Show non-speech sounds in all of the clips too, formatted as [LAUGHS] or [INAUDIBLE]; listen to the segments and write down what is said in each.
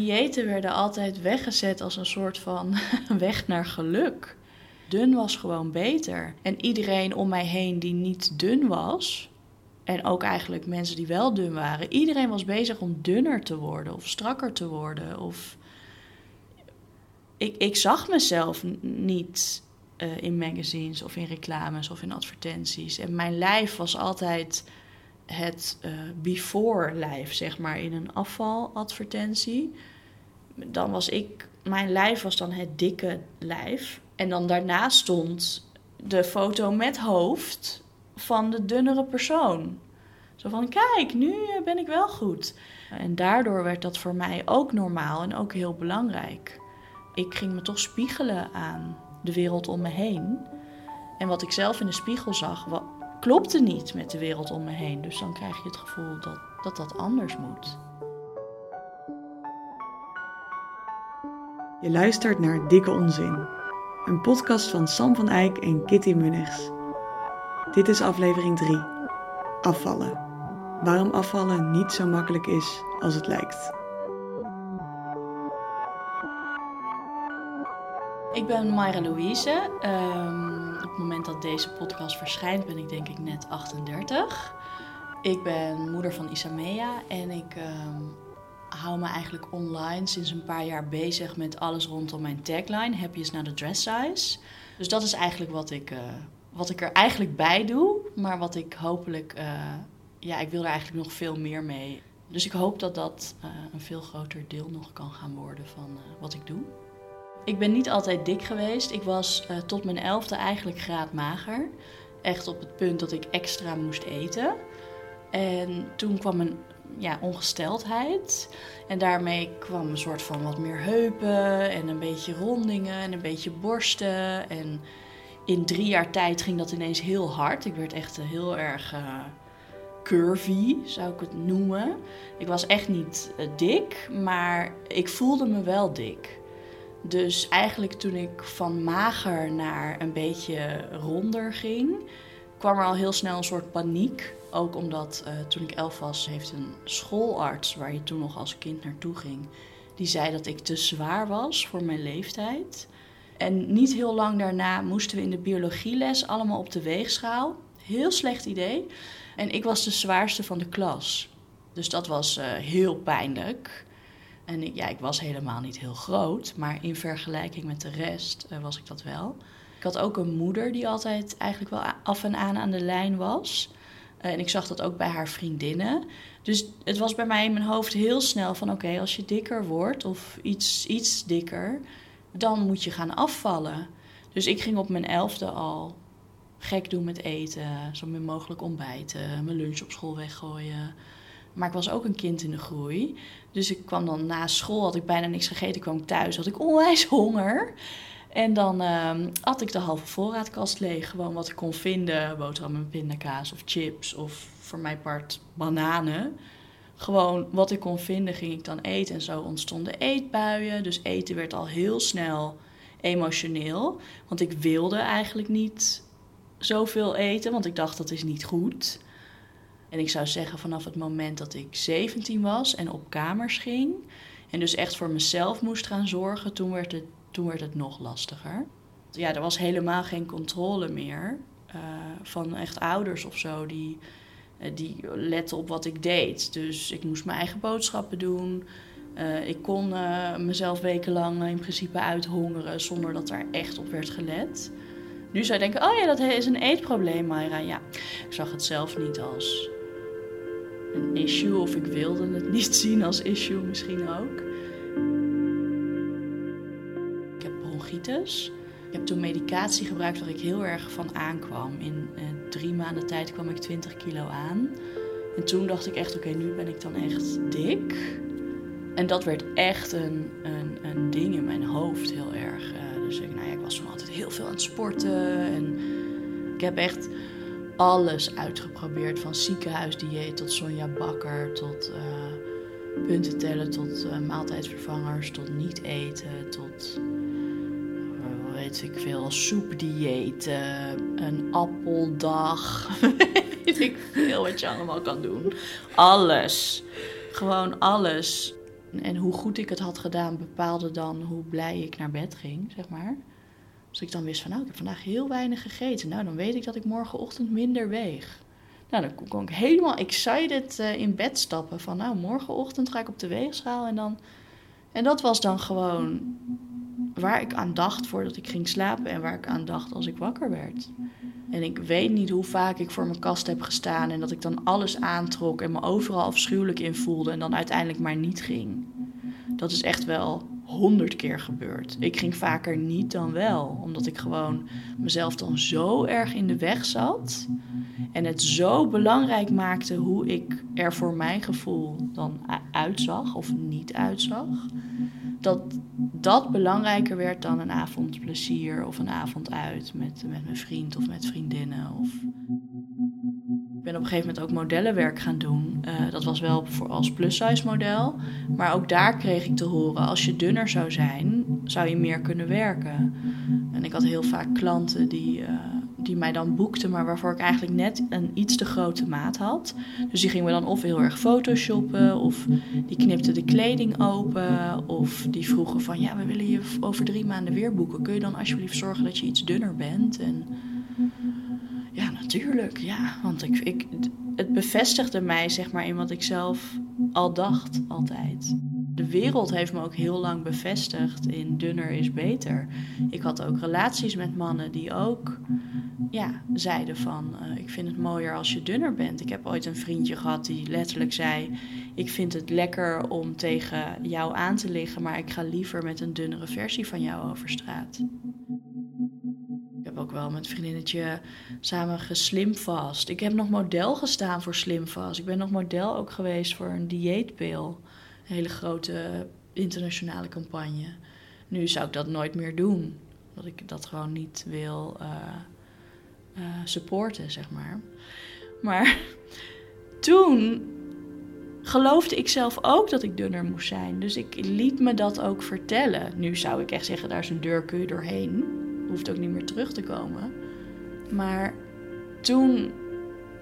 diëten werden altijd weggezet als een soort van [LAUGHS] weg naar geluk. Dun was gewoon beter. En iedereen om mij heen die niet dun was, en ook eigenlijk mensen die wel dun waren, iedereen was bezig om dunner te worden of strakker te worden. Of... Ik, ik zag mezelf niet uh, in magazines of in reclames of in advertenties. En mijn lijf was altijd het uh, before lijf, zeg maar, in een afvaladvertentie. Dan was ik, mijn lijf was dan het dikke lijf. En dan daarna stond de foto met hoofd van de dunnere persoon. Zo van, kijk, nu ben ik wel goed. En daardoor werd dat voor mij ook normaal en ook heel belangrijk. Ik ging me toch spiegelen aan de wereld om me heen. En wat ik zelf in de spiegel zag, klopte niet met de wereld om me heen. Dus dan krijg je het gevoel dat dat, dat anders moet. Je luistert naar Dikke Onzin, een podcast van Sam van Eyck en Kitty Munnigs. Dit is aflevering 3, afvallen. Waarom afvallen niet zo makkelijk is als het lijkt. Ik ben Mayra Louise. Um, op het moment dat deze podcast verschijnt ben ik denk ik net 38. Ik ben moeder van Isamea en ik um, hou me eigenlijk online sinds een paar jaar bezig met alles rondom mijn tagline. Is not a dress size. Dus dat is eigenlijk wat ik, uh, wat ik er eigenlijk bij doe. Maar wat ik hopelijk... Uh, ja, ik wil er eigenlijk nog veel meer mee. Dus ik hoop dat dat uh, een veel groter deel nog kan gaan worden van wat ik doe. Ik ben niet altijd dik geweest. Ik was uh, tot mijn elfde eigenlijk graadmager. Echt op het punt dat ik extra moest eten. En toen kwam een ja, ongesteldheid. En daarmee kwam een soort van wat meer heupen en een beetje rondingen en een beetje borsten. En in drie jaar tijd ging dat ineens heel hard. Ik werd echt heel erg uh, curvy, zou ik het noemen. Ik was echt niet dik, maar ik voelde me wel dik. Dus eigenlijk toen ik van mager naar een beetje ronder ging, kwam er al heel snel een soort paniek. Ook omdat uh, toen ik elf was, heeft een schoolarts waar je toen nog als kind naartoe ging, die zei dat ik te zwaar was voor mijn leeftijd. En niet heel lang daarna moesten we in de biologieles allemaal op de weegschaal. Heel slecht idee. En ik was de zwaarste van de klas. Dus dat was uh, heel pijnlijk. En ik, ja, ik was helemaal niet heel groot, maar in vergelijking met de rest uh, was ik dat wel. Ik had ook een moeder die altijd eigenlijk wel af en aan aan de lijn was. Uh, en ik zag dat ook bij haar vriendinnen. Dus het was bij mij in mijn hoofd heel snel van oké, als je dikker wordt of iets, iets dikker, dan moet je gaan afvallen. Dus ik ging op mijn elfde al gek doen met eten, zo min mogelijk ontbijten, mijn lunch op school weggooien. Maar ik was ook een kind in de groei. Dus ik kwam dan na school, had ik bijna niks gegeten. Ik kwam thuis, had ik onwijs honger. En dan uh, at ik de halve voorraadkast leeg. Gewoon wat ik kon vinden. Boterham met pindakaas of chips of voor mijn part bananen. Gewoon wat ik kon vinden ging ik dan eten. En zo ontstonden eetbuien. Dus eten werd al heel snel emotioneel. Want ik wilde eigenlijk niet zoveel eten. Want ik dacht dat is niet goed. En ik zou zeggen vanaf het moment dat ik 17 was en op kamers ging. En dus echt voor mezelf moest gaan zorgen, toen werd het, toen werd het nog lastiger. Ja, er was helemaal geen controle meer uh, van echt ouders of zo die, uh, die letten op wat ik deed. Dus ik moest mijn eigen boodschappen doen. Uh, ik kon mezelf wekenlang in principe uithongeren zonder dat daar echt op werd gelet. Nu zou je denken, oh ja, dat is een eetprobleem, Mayra. Ja, ik zag het zelf niet als issue of ik wilde het niet [LAUGHS] zien als issue misschien ook. Ik heb bronchitis. Ik heb toen medicatie gebruikt waar ik heel erg van aankwam. In eh, drie maanden tijd kwam ik 20 kilo aan. En toen dacht ik echt, oké, nu ben ik dan echt dik. En dat werd echt een, een, een ding in mijn hoofd heel erg. Uh, dus ik, nou ja, ik was toen altijd heel veel aan het sporten. En ik heb echt alles uitgeprobeerd. Van ziekenhuisdieet tot Sonja Bakker, tot uh, punten tellen, tot uh, maaltijdvervangers, tot niet eten, tot uh, weet ik veel, soepdieet, een appeldag. [LAUGHS] weet ik veel wat je allemaal kan doen. Alles. Gewoon alles. En hoe goed ik het had gedaan bepaalde dan hoe blij ik naar bed ging, zeg maar. Als ik dan wist van, nou, ik heb vandaag heel weinig gegeten. Nou, dan weet ik dat ik morgenochtend minder weeg. Nou, dan kon ik helemaal excited uh, in bed stappen. Van, nou, morgenochtend ga ik op de weegschaal. En, dan... en dat was dan gewoon waar ik aan dacht voordat ik ging slapen. En waar ik aan dacht als ik wakker werd. En ik weet niet hoe vaak ik voor mijn kast heb gestaan. En dat ik dan alles aantrok en me overal afschuwelijk in voelde. En dan uiteindelijk maar niet ging. Dat is echt wel honderd keer gebeurd. Ik ging vaker niet dan wel, omdat ik gewoon mezelf dan zo erg in de weg zat. En het zo belangrijk maakte hoe ik er voor mijn gevoel dan uitzag of niet uitzag. Dat dat belangrijker werd dan een avond plezier of een avond uit met, met mijn vriend of met vriendinnen. Of ben op een gegeven moment ook modellenwerk gaan doen. Uh, dat was wel voor als plus-size model. Maar ook daar kreeg ik te horen: als je dunner zou zijn, zou je meer kunnen werken. En ik had heel vaak klanten die, uh, die mij dan boekten, maar waarvoor ik eigenlijk net een iets te grote maat had. Dus die gingen we dan of heel erg photoshoppen, of die knipten de kleding open, of die vroegen van: ja, we willen je over drie maanden weer boeken. Kun je dan alsjeblieft zorgen dat je iets dunner bent? En ja, natuurlijk. Ja, want ik, ik, het bevestigde mij zeg maar in wat ik zelf al dacht altijd. De wereld heeft me ook heel lang bevestigd in dunner is beter. Ik had ook relaties met mannen die ook ja, zeiden van uh, ik vind het mooier als je dunner bent. Ik heb ooit een vriendje gehad die letterlijk zei ik vind het lekker om tegen jou aan te liggen, maar ik ga liever met een dunnere versie van jou over straat heb ook wel met vriendinnetje samen geslimvast. Ik heb nog model gestaan voor slimvast. Ik ben nog model ook geweest voor een dieetpil. Een hele grote internationale campagne. Nu zou ik dat nooit meer doen. Dat ik dat gewoon niet wil uh, uh, supporten, zeg maar. Maar [LAUGHS] toen geloofde ik zelf ook dat ik dunner moest zijn. Dus ik liet me dat ook vertellen. Nu zou ik echt zeggen, daar is een deur, kun je doorheen hoeft ook niet meer terug te komen. Maar toen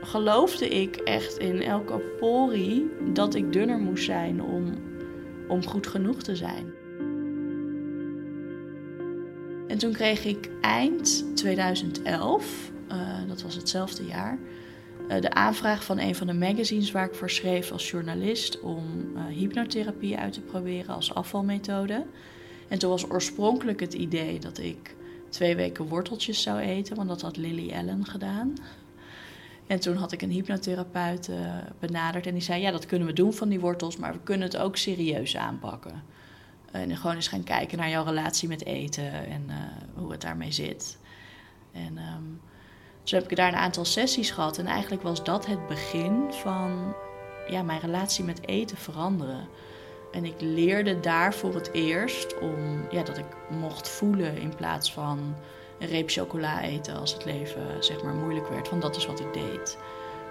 geloofde ik echt in elke pori dat ik dunner moest zijn om, om goed genoeg te zijn. En toen kreeg ik eind 2011, uh, eh, dat was hetzelfde jaar, uh, de aanvraag van een van de magazines waar ik voor schreef als journalist om uh, hypnotherapie uit te proberen als afvalmethode. En toen was oorspronkelijk het idee dat ik twee weken worteltjes zou eten, want dat had Lily Allen gedaan. En toen had ik een hypnotherapeut uh, benaderd en die zei: Ja, dat kunnen we doen van die wortels, maar we kunnen het ook serieus aanpakken. En gewoon eens gaan kijken naar jouw relatie met eten en uh, hoe het daarmee zit. En um, zo heb ik daar een aantal sessies gehad. En eigenlijk was dat het begin van ja, mijn relatie met eten veranderen. En ik leerde daar voor het eerst om ja, dat ik mocht voelen in plaats van een reep chocola eten als het leven zeg maar moeilijk werd. Want dat is wat ik deed.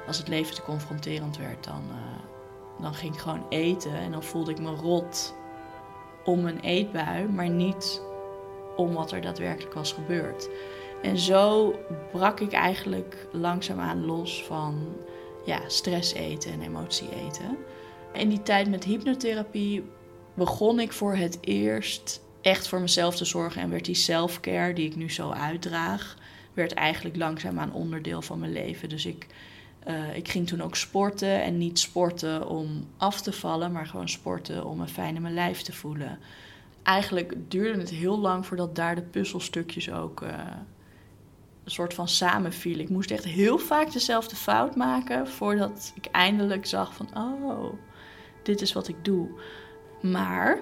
Als het leven te confronterend werd, dan, uh, dan ging ik gewoon eten en dan voelde ik me rot om een eetbui, maar niet om wat er daadwerkelijk was gebeurd. En zo brak ik eigenlijk langzaamaan los van ja, stress eten en emotie eten. In die tijd met hypnotherapie begon ik voor het eerst echt voor mezelf te zorgen en werd die self-care die ik nu zo uitdraag, werd eigenlijk langzaamaan onderdeel van mijn leven. Dus ik, uh, ik ging toen ook sporten en niet sporten om af te vallen, maar gewoon sporten om me fijn in mijn lijf te voelen. Eigenlijk duurde het heel lang voordat daar de puzzelstukjes ook uh, een soort van samenvielen. Ik moest echt heel vaak dezelfde fout maken voordat ik eindelijk zag van, oh, dit is wat ik doe. Maar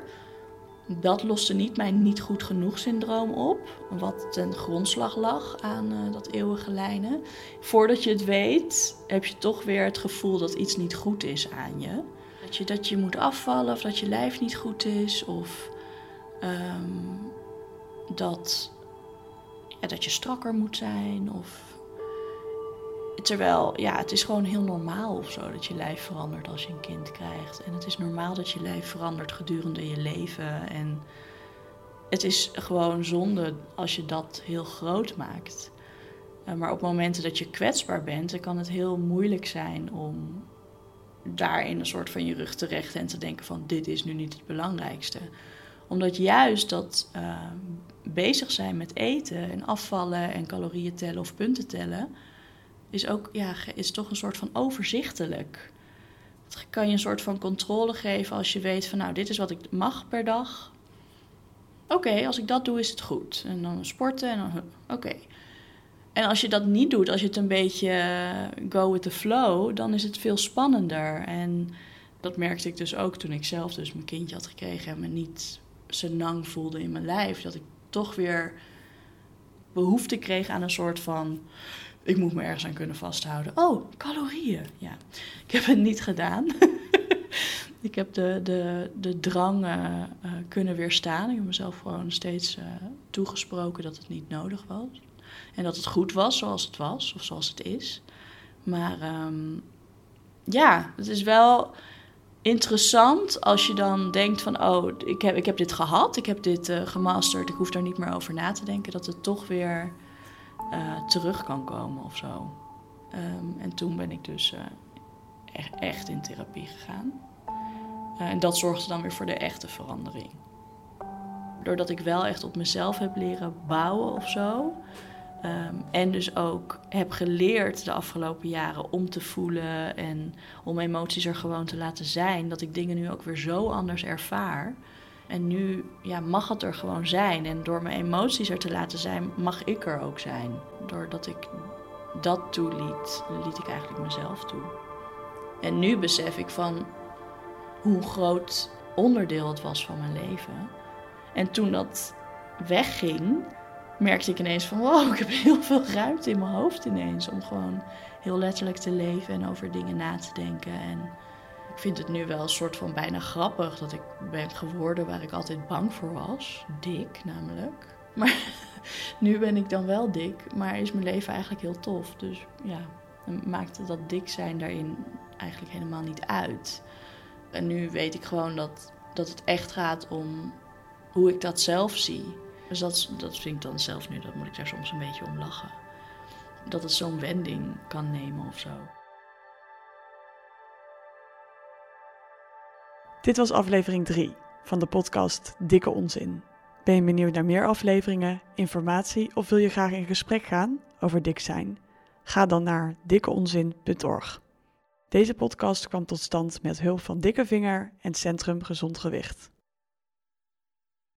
dat loste niet mijn niet goed genoeg syndroom op, wat ten grondslag lag aan uh, dat eeuwige lijnen. Voordat je het weet, heb je toch weer het gevoel dat iets niet goed is aan je. Dat je, dat je moet afvallen of dat je lijf niet goed is of um, dat, dat je strakker moet zijn of Terwijl, ja, het is gewoon heel normaal of zo dat je lijf verandert als je een kind krijgt. En het is normaal dat je lijf verandert gedurende je leven. En het is gewoon zonde als je dat heel groot maakt. Eh, maar op momenten dat je kwetsbaar bent, dan kan het heel moeilijk zijn om daarin een soort van je rug terecht en te denken van dit is nu niet het belangrijkste. Omdat juist dat uh, bezig zijn met eten en afvallen en calorieën tellen of punten tellen, is ook ja, is toch een soort van overzichtelijk. Het kan je een soort van controle geven als je weet van nou dit is wat ik mag per dag. Oké, als ik dat doe is het goed. En dan sporten en dan oké. En als je dat niet doet, als je het een beetje eh, go with the flow, dan is het veel spannender. En dat merkte ik dus ook toen ik zelf dus mijn kindje had gekregen en me niet nang voelde in mijn lijf. Dat ik toch weer behoefte kreeg aan een soort van. Ik moet me ergens aan kunnen vasthouden. Oh, calorieën. Ja, ik heb het niet gedaan. [LAUGHS] ik heb de, de, de drang uh, kunnen weerstaan. Ik heb mezelf gewoon steeds uh, toegesproken dat het niet nodig was. En dat het goed was zoals het was, of zoals het is. Maar um, ja, het is wel interessant als je dan denkt van... oh, ik heb, ik heb dit gehad, ik heb dit uh, gemasterd... ik hoef daar niet meer over na te denken... dat het toch weer uh, terug kan komen of zo. Um, en toen ben ik dus echt, echt in therapie gegaan. en dat zorgde dan weer voor de echte verandering. Doordat ik wel echt op mezelf heb leren bouwen of zo... Um, en dus ook heb geleerd de afgelopen jaren om te voelen en om emoties er gewoon te laten zijn, dat ik dingen nu ook weer zo anders ervaar. En nu ja, mag het er gewoon zijn. En door mijn emoties er te laten zijn, mag ik er ook zijn. Doordat ik dat toeliet, liet ik eigenlijk mezelf toe. En nu besef ik van hoe groot onderdeel het was van mijn leven. En toen dat wegging, merkte ik ineens van wow, ik heb heel veel ruimte in mijn hoofd ineens om gewoon heel letterlijk te leven en over dingen na te denken. En vind het nu wel een soort van bijna grappig dat ik ben geworden waar ik altijd bang voor was. Dik namelijk. [LAUGHS] Maar nu ben ik dan wel dik, maar is mijn leven eigenlijk heel tof. Dus ja, maakt dat dik zijn daarin eigenlijk helemaal niet uit. En nu weet ik gewoon dat, dat het echt gaat om hoe ik dat zelf zie. Dus dat, dat vind ik dan zelf nu, dat moet ik daar soms een beetje om lachen. Dat het zo'n wending kan nemen of zo. Dit was aflevering 3 van de podcast Dikke Onzin. Ben je benieuwd naar meer afleveringen, informatie of wil je graag in gesprek gaan over dik zijn? Ga dan naar dikkeonzin.org. Deze podcast kwam tot stand met hulp van Dikke Vinger en Centrum Gezond Gewicht.